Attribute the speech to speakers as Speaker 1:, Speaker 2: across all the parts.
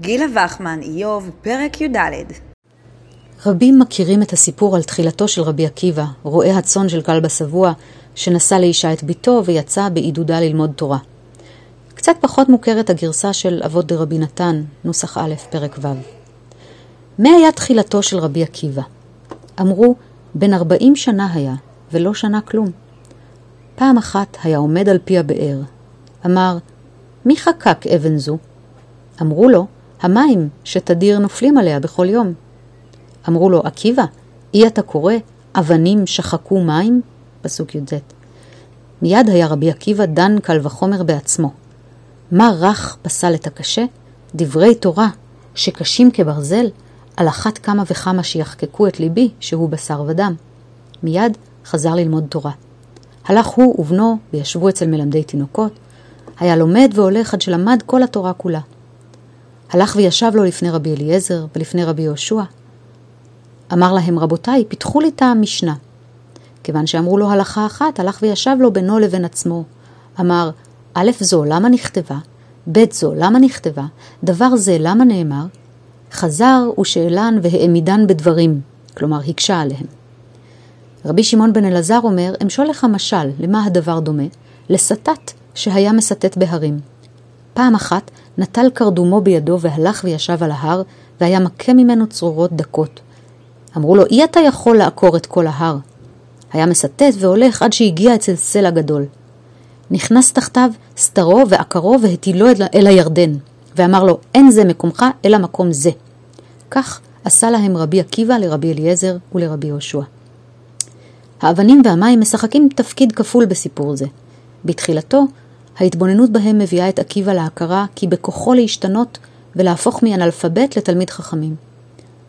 Speaker 1: גילה וחמן, איוב, פרק י"ד.
Speaker 2: רבים מכירים את הסיפור על תחילתו של רבי עקיבא, רועה הצאן של כלבא שבוע, שנשא לאישה את ביתו ויצא בעידודה ללמוד תורה. קצת פחות מוכרת הגרסה של אבות דרבי נתן, נוסח א', פרק ו'. מה היה תחילתו של רבי עקיבא? אמרו, בן ארבעים שנה היה, ולא שנה כלום. פעם אחת היה עומד על פי הבאר. אמר, מי חקק אבן זו? אמרו לו, המים שתדיר נופלים עליה בכל יום. אמרו לו, עקיבא, אי אתה קורא, אבנים שחקו מים? פסוק י"ז. מיד היה רבי עקיבא דן קל וחומר בעצמו. מה רך פסל את הקשה? דברי תורה, שקשים כברזל, על אחת כמה וכמה שיחקקו את ליבי, שהוא בשר ודם. מיד חזר ללמוד תורה. הלך הוא ובנו וישבו אצל מלמדי תינוקות. היה לומד והולך עד שלמד כל התורה כולה. הלך וישב לו לפני רבי אליעזר ולפני רבי יהושע. אמר להם, רבותיי, פיתחו לי את המשנה. כיוון שאמרו לו הלכה אחת, הלך וישב לו בינו לבין עצמו. אמר, א' זו למה נכתבה? ב' זו למה נכתבה? דבר זה למה נאמר? חזר ושאלן והעמידן בדברים, כלומר הקשה עליהם. רבי שמעון בן אלעזר אומר, אמשול לך משל, למה הדבר דומה? לסטת שהיה מסטט בהרים. פעם אחת נטל קרדומו בידו והלך וישב על ההר, והיה מכה ממנו צרורות דקות. אמרו לו, אי אתה יכול לעקור את כל ההר. היה מסטט והולך עד שהגיע אצל סלע גדול. נכנס תחתיו סתרו ועקרו והטילו אל הירדן, ואמר לו, אין זה מקומך, אלא מקום זה. כך עשה להם רבי עקיבא לרבי אליעזר ולרבי יהושע. האבנים והמים משחקים תפקיד כפול בסיפור זה. בתחילתו, ההתבוננות בהם מביאה את עקיבא להכרה כי בכוחו להשתנות ולהפוך מאנאלפבית לתלמיד חכמים.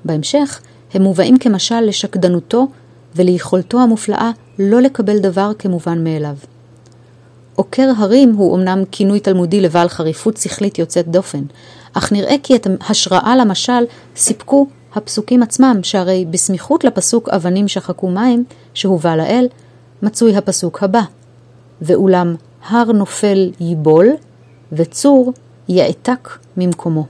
Speaker 2: בהמשך, הם מובאים כמשל לשקדנותו וליכולתו המופלאה לא לקבל דבר כמובן מאליו. עוקר הרים הוא אמנם כינוי תלמודי לבעל חריפות שכלית יוצאת דופן, אך נראה כי את השראה למשל סיפקו הפסוקים עצמם, שהרי בסמיכות לפסוק אבנים שחקו מים, שהובא לאל, מצוי הפסוק הבא: ואולם הר נופל ייבול, וצור יעתק ממקומו.